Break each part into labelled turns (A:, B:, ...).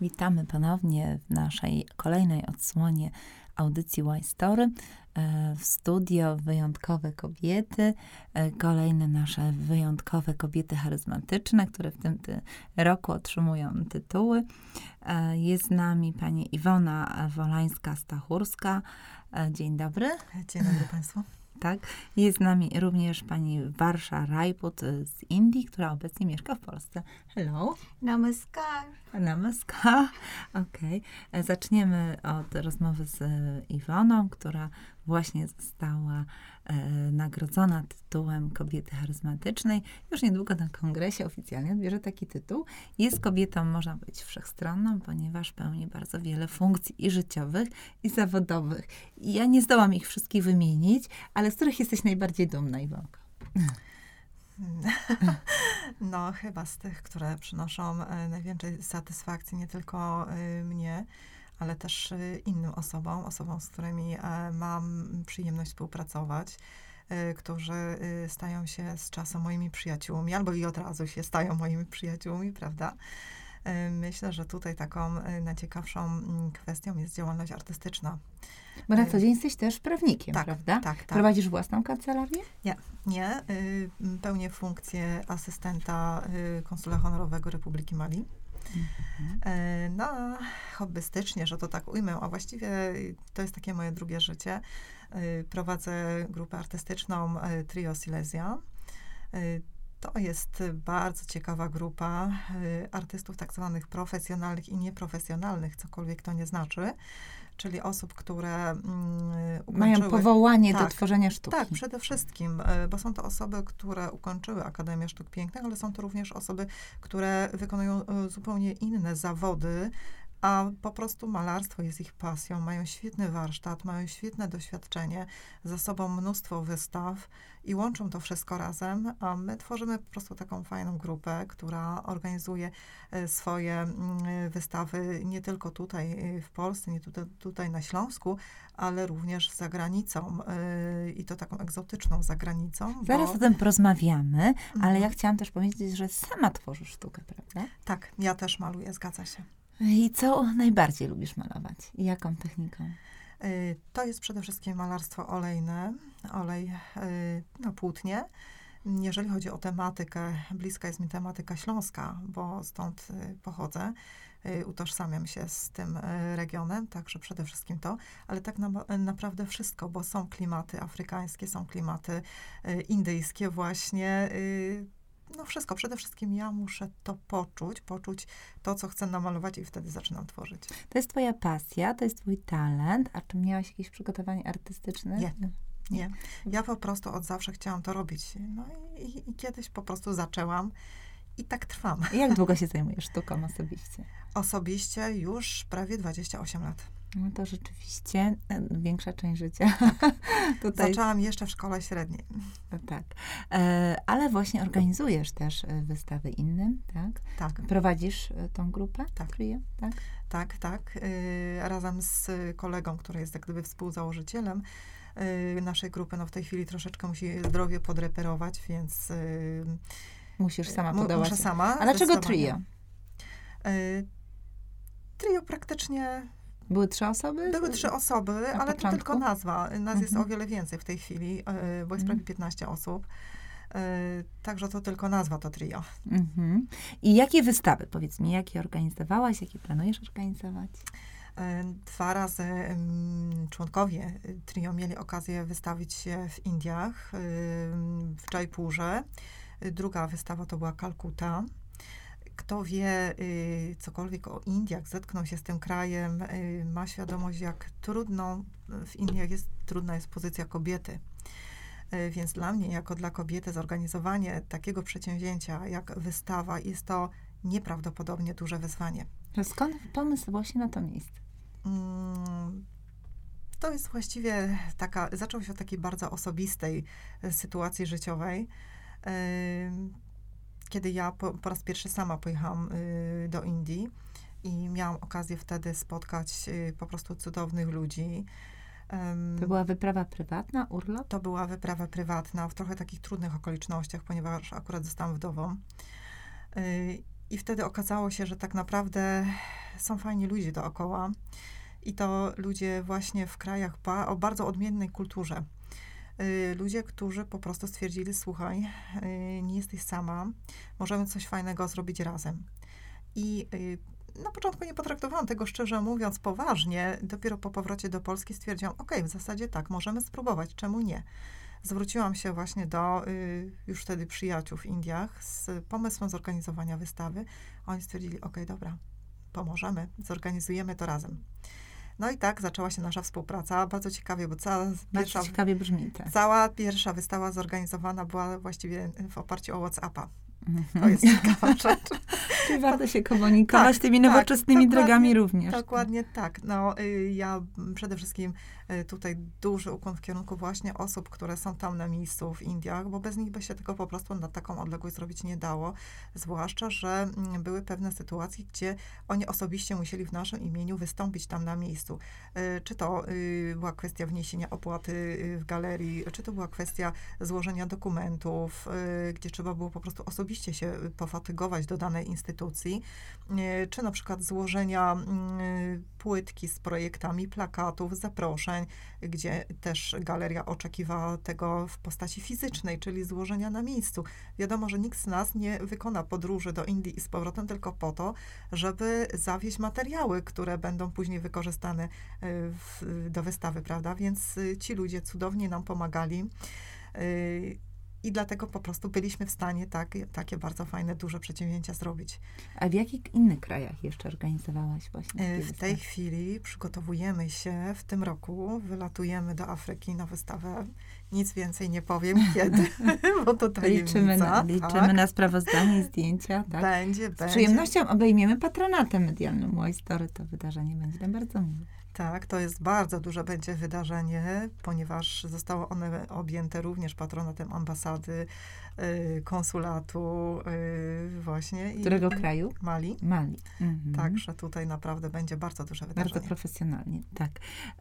A: Witamy ponownie w naszej kolejnej odsłonie audycji Y Story. E, w studio wyjątkowe kobiety, e, kolejne nasze wyjątkowe kobiety charyzmatyczne, które w tym ty roku otrzymują tytuły. E, jest z nami pani Iwona Wolańska-Stachurska. Dzień dobry.
B: Dzień dobry Państwu
A: tak? Jest z nami również pani Warsza Rajput z Indii, która obecnie mieszka w Polsce. Hello.
C: Namaskar.
A: Namaskar. Okej. Okay. Zaczniemy od rozmowy z Iwoną, która właśnie została e, nagrodzona tytułem kobiety charyzmatycznej. Już niedługo na kongresie oficjalnie odbierze taki tytuł. Jest kobietą, można powiedzieć, wszechstronną, ponieważ pełni bardzo wiele funkcji i życiowych, i zawodowych. I ja nie zdołam ich wszystkich wymienić, ale z których jesteś najbardziej dumna, Iwonko?
B: No, chyba z tych, które przynoszą e, najwięcej satysfakcji nie tylko e, mnie, ale też y, innym osobom, osobom, z którymi e, mam przyjemność współpracować, którzy stają się z czasem moimi przyjaciółmi, albo i od razu się stają moimi przyjaciółmi, prawda? Myślę, że tutaj taką najciekawszą mm, kwestią jest działalność artystyczna.
A: Bo na co dzień jesteś też prawnikiem, tak, prawda? Tak, tak. Prowadzisz własną kancelarię?
B: Nie, nie. Pełnię funkcję asystenta konsula honorowego Republiki Mali. Mhm. No, hobbystycznie, że to tak ujmę, a właściwie to jest takie moje drugie życie. E, prowadzę grupę artystyczną e, Trio Silesia. To jest bardzo ciekawa grupa artystów tak zwanych profesjonalnych i nieprofesjonalnych, cokolwiek to nie znaczy czyli osób, które mm,
A: ukończyły... Mają powołanie tak, do tworzenia sztuki.
B: Tak, przede wszystkim, e, bo są to osoby, które ukończyły Akademię Sztuk Pięknych, ale są to również osoby, które wykonują zupełnie inne zawody, a po prostu malarstwo jest ich pasją. Mają świetny warsztat, mają świetne doświadczenie, za sobą mnóstwo wystaw i łączą to wszystko razem, a my tworzymy po prostu taką fajną grupę, która organizuje e, swoje mm, wystawy nie tylko tutaj e, w Polsce, nie tutaj, tutaj na Śląsku, ale również za granicą e, i to taką egzotyczną za granicą.
A: Zaraz bo... o tym porozmawiamy, ale mhm. ja chciałam też powiedzieć, że sama tworzysz sztukę, prawda?
B: Tak, ja też maluję, zgadza się.
A: I co najbardziej lubisz malować? Jaką techniką?
B: Y, to jest przede wszystkim malarstwo olejne, olej y, na płótnie. Jeżeli chodzi o tematykę, bliska jest mi tematyka śląska, bo stąd y, pochodzę. Utożsamiam się z tym regionem, także przede wszystkim to, ale tak na, naprawdę wszystko, bo są klimaty afrykańskie, są klimaty indyjskie właśnie, no wszystko. Przede wszystkim ja muszę to poczuć, poczuć to, co chcę namalować i wtedy zaczynam tworzyć.
A: To jest twoja pasja, to jest twój talent. A czy miałaś jakieś przygotowanie artystyczne?
B: Nie. Nie. Ja po prostu od zawsze chciałam to robić. No i, i kiedyś po prostu zaczęłam i tak trwam.
A: I jak długo się zajmujesz sztuką osobiście?
B: Osobiście już prawie 28 lat.
A: No to rzeczywiście e, większa część życia.
B: Tutaj... Zaczęłam jeszcze w szkole średniej.
A: No tak. E, ale właśnie organizujesz też e, wystawy innym, tak?
B: Tak.
A: Prowadzisz tą grupę?
B: Tak.
A: Trio,
B: tak? Tak, tak. Razem z kolegą, który jest jak gdyby współzałożycielem naszej grupy. No w tej chwili troszeczkę musi zdrowie podreperować, więc...
A: Musisz sama podawać.
B: Muszę sama.
A: A dlaczego trio?
B: Trio praktycznie
A: były trzy osoby?
B: Były trzy osoby, Na ale początku? to tylko nazwa. Nas mhm. jest o wiele więcej w tej chwili, e, bo jest mhm. prawie 15 osób. E, także to tylko nazwa to trio. Mhm.
A: I jakie wystawy, powiedz mi, jakie organizowałaś, jakie planujesz organizować?
B: E, dwa razy członkowie trio mieli okazję wystawić się w Indiach, w Jaipurze. Druga wystawa to była Kalkuta kto wie y, cokolwiek o Indiach, zetknął się z tym krajem, y, ma świadomość, jak trudną w Indiach jest, trudna jest pozycja kobiety. Y, więc dla mnie, jako dla kobiety, zorganizowanie takiego przedsięwzięcia jak wystawa jest to nieprawdopodobnie duże wyzwanie.
A: Skąd pomysł właśnie na to miejsce? Mm,
B: to jest właściwie taka, zaczął się od takiej bardzo osobistej sytuacji życiowej kiedy ja po, po raz pierwszy sama pojechałam y, do Indii i miałam okazję wtedy spotkać y, po prostu cudownych ludzi.
A: To była wyprawa prywatna, urlop?
B: To była wyprawa prywatna w trochę takich trudnych okolicznościach, ponieważ akurat zostałam wdową. Y, I wtedy okazało się, że tak naprawdę są fajni ludzie dookoła. I to ludzie właśnie w krajach ba o bardzo odmiennej kulturze. Y, ludzie, którzy po prostu stwierdzili, słuchaj, y, nie jesteś sama, możemy coś fajnego zrobić razem. I y, na początku nie potraktowałam tego szczerze mówiąc poważnie. Dopiero po powrocie do Polski stwierdziłam, ok, w zasadzie tak, możemy spróbować, czemu nie? Zwróciłam się właśnie do już wtedy przyjaciół w Indiach z pomysłem zorganizowania wystawy. Oni stwierdzili, ok, dobra, pomożemy, zorganizujemy to razem. No i tak zaczęła się nasza współpraca. Bardzo ciekawie, bo cała
A: pierwsza, ciekawie brzmi, tak.
B: cała pierwsza wystawa zorganizowana była właściwie w oparciu o WhatsAppa. To jest ciekawa rzecz.
A: Czyli warto się komunikować tak, tymi tak, nowoczesnymi tak, drogami również.
B: Dokładnie tak. No, y, ja przede wszystkim y, tutaj duży ukłon w kierunku właśnie osób, które są tam na miejscu w Indiach, bo bez nich by się tego po prostu na taką odległość zrobić nie dało. Zwłaszcza, że mm, były pewne sytuacje, gdzie oni osobiście musieli w naszym imieniu wystąpić tam na miejscu. Y, czy to była kwestia wniesienia opłaty w galerii, czy to była kwestia złożenia dokumentów, gdzie trzeba było po prostu osobiście się pofatygować do danej instytucji, czy na przykład złożenia mm, płytki z projektami plakatów, zaproszeń, gdzie też galeria oczekiwała tego w postaci fizycznej, czyli złożenia na miejscu. Wiadomo, że nikt z nas nie wykona podróży do Indii i z powrotem tylko po to, żeby zawieźć materiały, które będą później wykorzystane e, w, do wystawy, prawda? Więc e, ci ludzie cudownie nam pomagali. I dlatego po prostu byliśmy w stanie tak, takie bardzo fajne, duże przedsięwzięcia zrobić.
A: A w jakich innych krajach jeszcze organizowałaś właśnie?
B: E, w tej chwili przygotowujemy się w tym roku, wylatujemy do Afryki na wystawę. Nic więcej nie powiem kiedy, bo to tajemnica.
A: Liczymy, na, liczymy tak. na sprawozdanie i zdjęcia. Tak?
B: Będzie,
A: Z
B: będzie.
A: przyjemnością obejmiemy patronatem medialnym Y Story. To wydarzenie będzie nam bardzo miłe.
B: Tak, to jest bardzo duże będzie wydarzenie, ponieważ zostało one objęte również patronatem ambasady, y, konsulatu y, właśnie.
A: Którego kraju?
B: Mali.
A: Mali.
B: Mhm. Także tutaj naprawdę będzie bardzo duże wydarzenie.
A: Bardzo profesjonalnie, tak.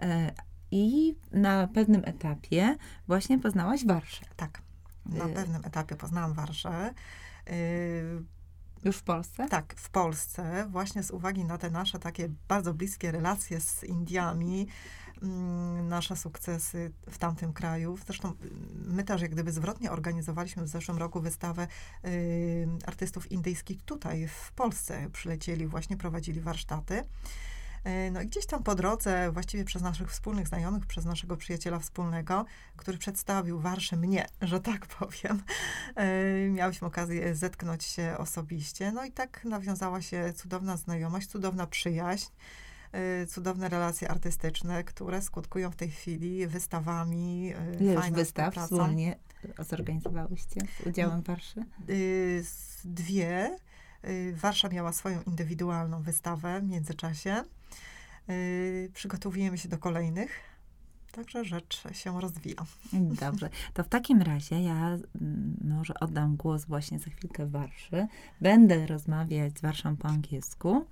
A: E, I na pewnym etapie właśnie poznałaś Warszę.
B: Tak, na y, pewnym etapie poznałam Warszę.
A: Już w Polsce?
B: Tak, w Polsce, właśnie z uwagi na te nasze takie bardzo bliskie relacje z Indiami, mm, nasze sukcesy w tamtym kraju. Zresztą my też jak gdyby zwrotnie organizowaliśmy w zeszłym roku wystawę y, artystów indyjskich tutaj w Polsce. Przylecieli, właśnie prowadzili warsztaty. E, no i gdzieś tam po drodze, właściwie przez naszych wspólnych znajomych, przez naszego przyjaciela wspólnego, który przedstawił Warszę mnie, że tak powiem, e, miałyśmy okazję zetknąć się osobiście. No i tak nawiązała się cudowna znajomość, cudowna przyjaźń e, cudowne relacje artystyczne, które skutkują w tej chwili wystawami.
A: Ile wystaw wspólnie zorganizowałyście z udziałem Warszy?
B: Dwie. Warsza miała swoją indywidualną wystawę w międzyczasie. Yy, przygotowujemy się do kolejnych. Także rzecz się rozwija.
A: Dobrze. To w takim razie ja mm, może oddam głos właśnie za chwilkę Warszy. Będę rozmawiać z Warszą po angielsku,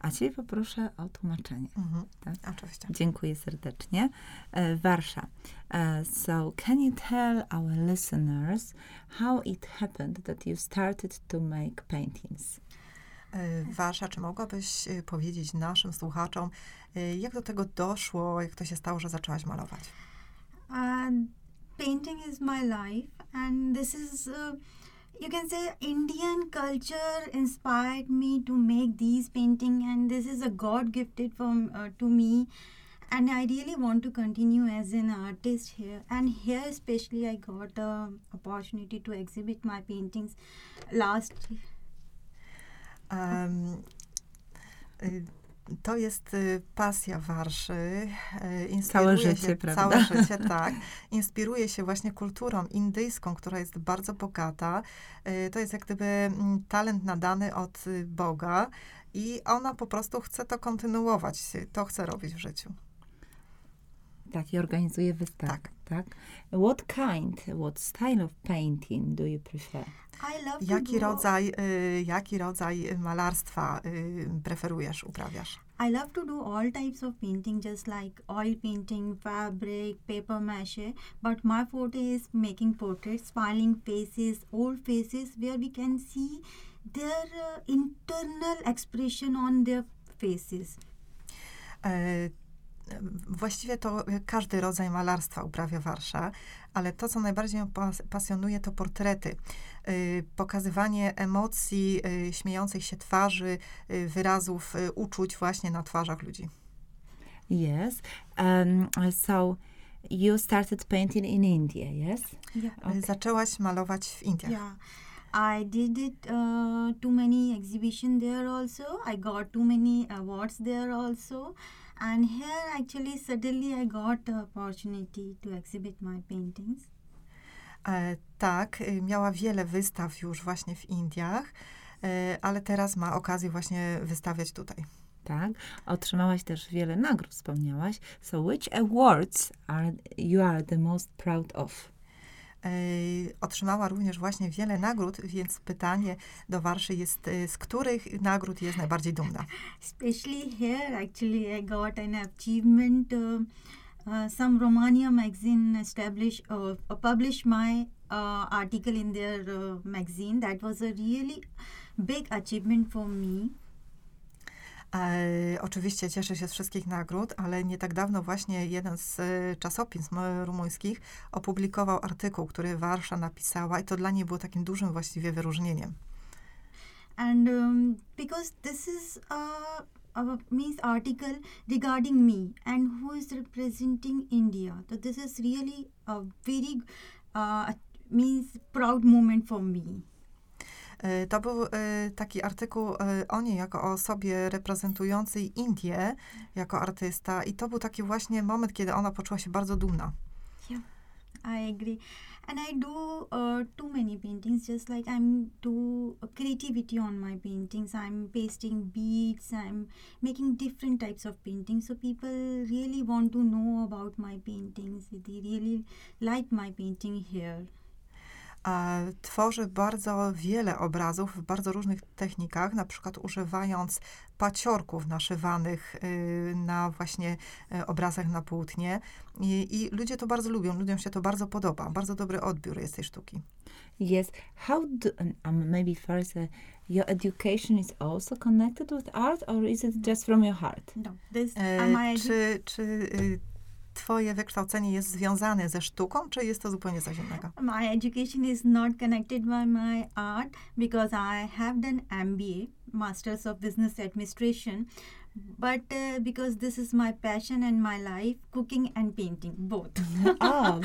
A: a ciebie poproszę o tłumaczenie.
B: Mhm. Tak? Oczywiście.
A: Dziękuję serdecznie. E, Warsza. Uh, so, can you tell our listeners how it happened that you started to make paintings?
B: E, Wasza, czy mogłabyś e, powiedzieć naszym słuchaczom, e, jak do tego doszło, jak to się stało, że zaczęłaś malować?
C: Painting is my life and this is, uh, you can say Indian culture inspired me to make these painting and this is a God gifted from uh, to me and I really want to continue as an artist here. And here, especially, I got the opportunity to exhibit my paintings last
B: Um, to jest y, pasja Warszy.
A: Y, całe życie,
B: się,
A: prawda?
B: Całe życie, tak. Inspiruje się właśnie kulturą indyjską, która jest bardzo bogata. To jest jak gdyby mm, talent nadany od Boga i ona po prostu chce to kontynuować, to chce robić w życiu.
A: Tak, i organizuje wystawy. Tak. Tak. What kind, what style of painting do you prefer?
B: Jaki rodzaj, y, jaki rodzaj malarstwa y, preferujesz, uprawiasz?
C: I love to do all types of painting, just like oil painting, fabric, paper mache. But my forte is making portraits, smiling faces, old faces, where we can see their uh, internal expression on their faces.
B: E, Właściwie to każdy rodzaj malarstwa uprawia Warsza, ale to, co najbardziej ją pas pasjonuje, to portrety. Y, pokazywanie emocji, y, śmiejących się twarzy, y, wyrazów, uczuć właśnie na twarzach ludzi.
A: Yes. Um, so you started painting in India, yes?
C: Yeah.
A: Okay.
B: Zaczęłaś malować w Indiach.
C: Yeah. I did it uh, too many exhibition there also. I got too many awards there also. And here actually suddenly I got the opportunity to exhibit my paintings.
B: E, tak, y, miała wiele wystaw już właśnie w Indiach, e, ale teraz ma okazję właśnie wystawiać tutaj.
A: Tak. Otrzymałaś też wiele nagród, wspomniałaś. So which awards are you are the most proud of?
B: E, Otrzymała również właśnie wiele nagród, więc pytanie do Warszy jest, y, z których nagród jest najbardziej dumna?
C: Especially here, actually, I got an achievement. Uh, uh, some Romania magazine established, uh, uh, published my uh, article in their uh, magazine. That was a really big achievement for me.
B: E, oczywiście cieszę się z wszystkich nagród, ale nie tak dawno właśnie jeden z e, czasopism e, rumuńskich opublikował artykuł, który Warsza napisała i to dla niej było takim dużym właściwie wyróżnieniem.
C: and um, because this is a, a means article regarding me and who is representing India. So this is really a very uh, means proud moment for me.
B: E, To był e, taki artykuł e, o niej jako o osobie reprezentującej Indię jako artysta i to był taki właśnie moment, kiedy ona poczuła się bardzo dumna.
C: I agree, and I do uh, too many paintings. Just like I'm do creativity on my paintings. I'm pasting beads. I'm making different types of paintings. So people really want to know about my paintings. They really like my painting here.
B: Tworzy bardzo wiele obrazów w bardzo różnych technikach, na przykład używając paciorków naszywanych y, na właśnie y, obrazach na płótnie. I, I ludzie to bardzo lubią, ludziom się to bardzo podoba. Bardzo dobry odbiór jest tej sztuki.
A: Yes. How do, um, maybe first, uh, your education is also connected with art, or is it just from your heart?
C: No, this
B: E,
C: am I
B: czy czy y, twoje wykształcenie jest związane ze sztuką, czy jest to zupełnie coś innego?
C: my education is not connected by my art because I have done MBA, Masters of Business Administration, but uh, because this is my passion and my life, cooking and painting, both.
A: oh,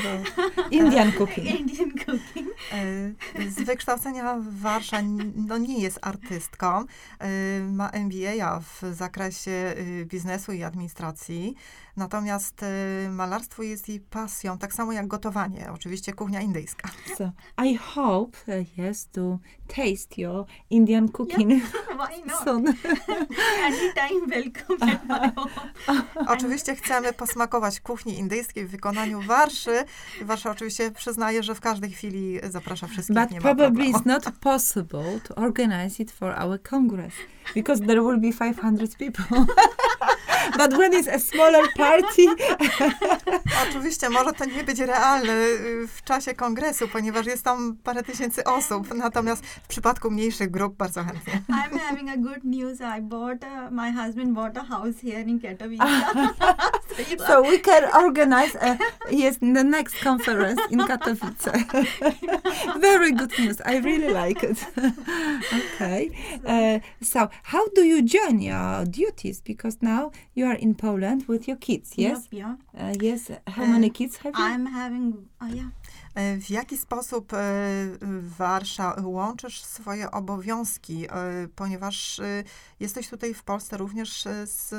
A: Indian cooking.
C: Indian cooking.
B: E, Z wykształcenia Warsza no, nie jest artystką. E, Ma MBA w zakresie y, biznesu i administracji. Natomiast e, malarstwo jest jej pasją, tak samo jak gotowanie. Oczywiście kuchnia indyjska.
A: So I hope, uh, yes, to taste your Indian cooking
C: Why not?
A: soon.
C: Anytime
B: Oczywiście chcemy posmakować kuchni indyjskiej w wykonaniu Warszy. Warsza oczywiście przyznaje, że w każdej chwili zaprasza wszystkich.
A: But
B: nie ma
A: probably
B: problemu.
A: it's not possible to organize it for our congress because there will be 500 people. but when it's a smaller party,
B: Oczywiście może to nie być realne y, w czasie kongresu, ponieważ jest tam parę tysięcy osób, natomiast w przypadku mniejszych grup bardzo chętnie.
C: I'm having a good news. I bought, a, my husband bought a house here in Katowice. so
A: we can organize a, yes, the next conference in Katowice. Very good news. I really like it. okay. Uh, so how do you join your duties? Because now you are in Poland with your kids, yes?
C: Yep, yeah.
A: Uh, yes. How
B: Uh,
A: many kids have you?
C: I'm having, uh, yeah.
B: E, W jaki sposób e, Warsza łączysz swoje obowiązki, e, ponieważ e, jesteś tutaj w Polsce również z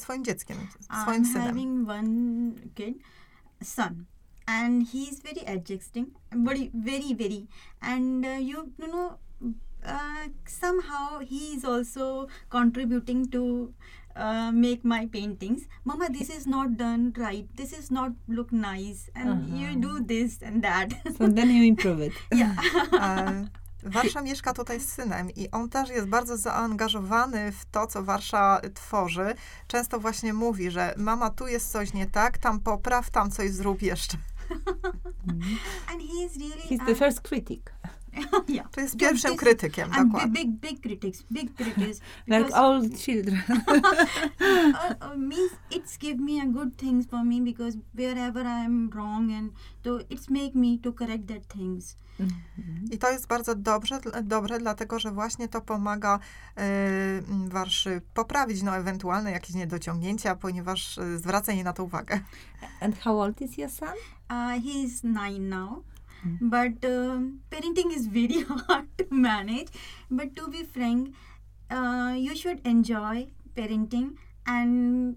B: swoim dzieckiem, swoim
C: I'm
B: synem.
C: having one kid, son, and he's very adjusting, very, very, very, and uh, you, you know, uh, somehow he is also contributing to uh, make my paintings. Mama, this is not done right. This is not look nice, and you
A: Uh-huh.
C: do this and that.
A: So then you improve it.
C: yeah.
B: E, Warsza mieszka tutaj z synem i on też jest bardzo zaangażowany w to, co Warsza tworzy. Często właśnie mówi, że mama, tu jest coś nie tak, tam popraw, tam coś zrób jeszcze.
A: Mhm.
C: and he is really.
A: He's the
C: uh,
A: first critic.
C: yeah.
B: To jest pierwszym
C: this-
B: krytykiem,
C: big,
B: dokładnie.
C: big, big critics, big critics.
A: Like all children.
C: uh, uh, means it's give me a good things for me because wherever I'm wrong and so it's make me to correct that things.
B: I to jest bardzo dobrze, dobre, dlatego że właśnie to pomaga y, Warszy poprawić no, ewentualne jakieś niedociągnięcia, ponieważ y, zwraca jej na to uwagę.
A: And how old is your son?
C: Uh, he's nine now,
A: Mm.
C: but um, parenting is very hard to manage. But to be frank, uh, you should enjoy parenting and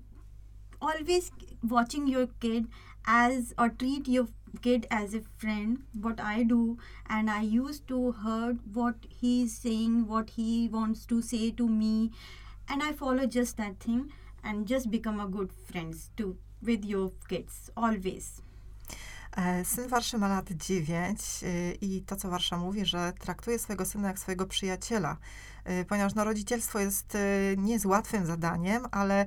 C: always watching your kid as or treat your kid as a friend what i do and i used to heard what he's saying what he wants to say to me and i follow just that thing and just become a good friends too with your kids always
B: Syn Warszy ma lat 9 y, i to, co Warsza mówi, że traktuje swojego syna jak swojego przyjaciela, y, ponieważ no, rodzicielstwo jest nie z łatwym zadaniem, ale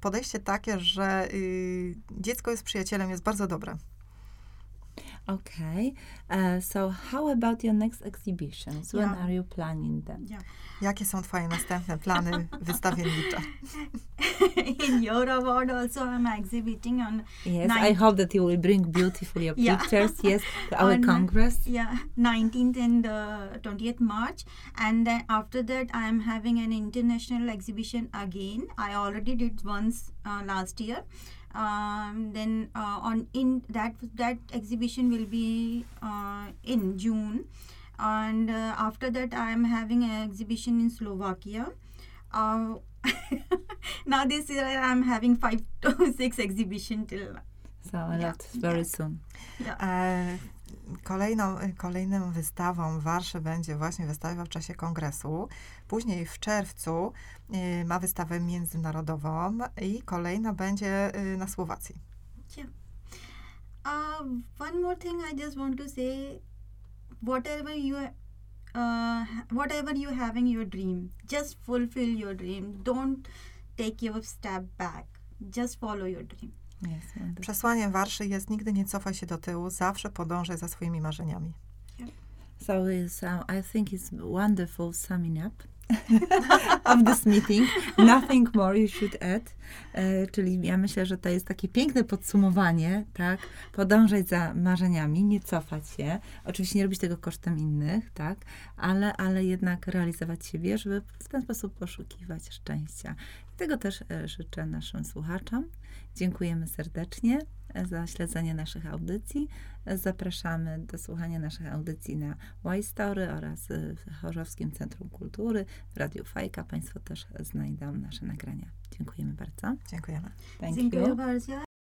B: podejście takie, że dziecko jest przyjacielem, jest bardzo dobre.
A: Okay. Uh, so how about your next exhibitions? When
C: Yeah.
A: are you planning them?
C: yeah
B: Jakie są twoje następne plany wystawiennicze?
C: in your award also i'm exhibiting on
A: Yes, I hope that you will bring beautiful your
C: Yeah.
A: pictures, yes, to our
C: On-
A: congress.
C: yeah 19th and uh, 20th march and then after that i am having an international exhibition again i already did once uh, last year um, then uh, on in that that exhibition will be uh, in june and uh, after that i am having an exhibition in slovakia uh, now this year i'm having five to six exhibition till
A: So a
C: Yeah.
A: lot very
C: Yeah.
A: soon.
B: E, Kolejną, kolejną wystawą Warszy będzie właśnie wystawa w czasie kongresu. Później w czerwcu y, ma wystawę międzynarodową i kolejna będzie y, na Słowacji.
C: Uh, one more thing I just want to say, whatever you, uh, whatever you having your dream, just fulfill your dream. Don't take your step back. Just follow your dream.
A: Yes.
B: Przesłaniem Warszy jest nigdy nie cofaj się do tyłu, zawsze podążaj za swoimi marzeniami.
A: So it's, um, I think it's wonderful summing up of this meeting. Nothing more you should add. E, czyli ja myślę, że to jest takie piękne podsumowanie, tak? Podążać za marzeniami, nie cofać się. Oczywiście nie robić tego kosztem innych, tak? Ale, ale jednak realizować siebie, żeby w ten sposób poszukiwać szczęścia. Tego też e, życzę naszym słuchaczom. Dziękujemy serdecznie e, za śledzenie naszych audycji. E, Zapraszamy do słuchania naszych audycji na Y-Story oraz w Chorzowskim Centrum Kultury, w Radiu Fajka. Państwo też znajdą nasze nagrania. Dziękujemy bardzo.
B: Dziękujemy.
A: Thank
C: Dziękuję
A: you.
C: bardzo.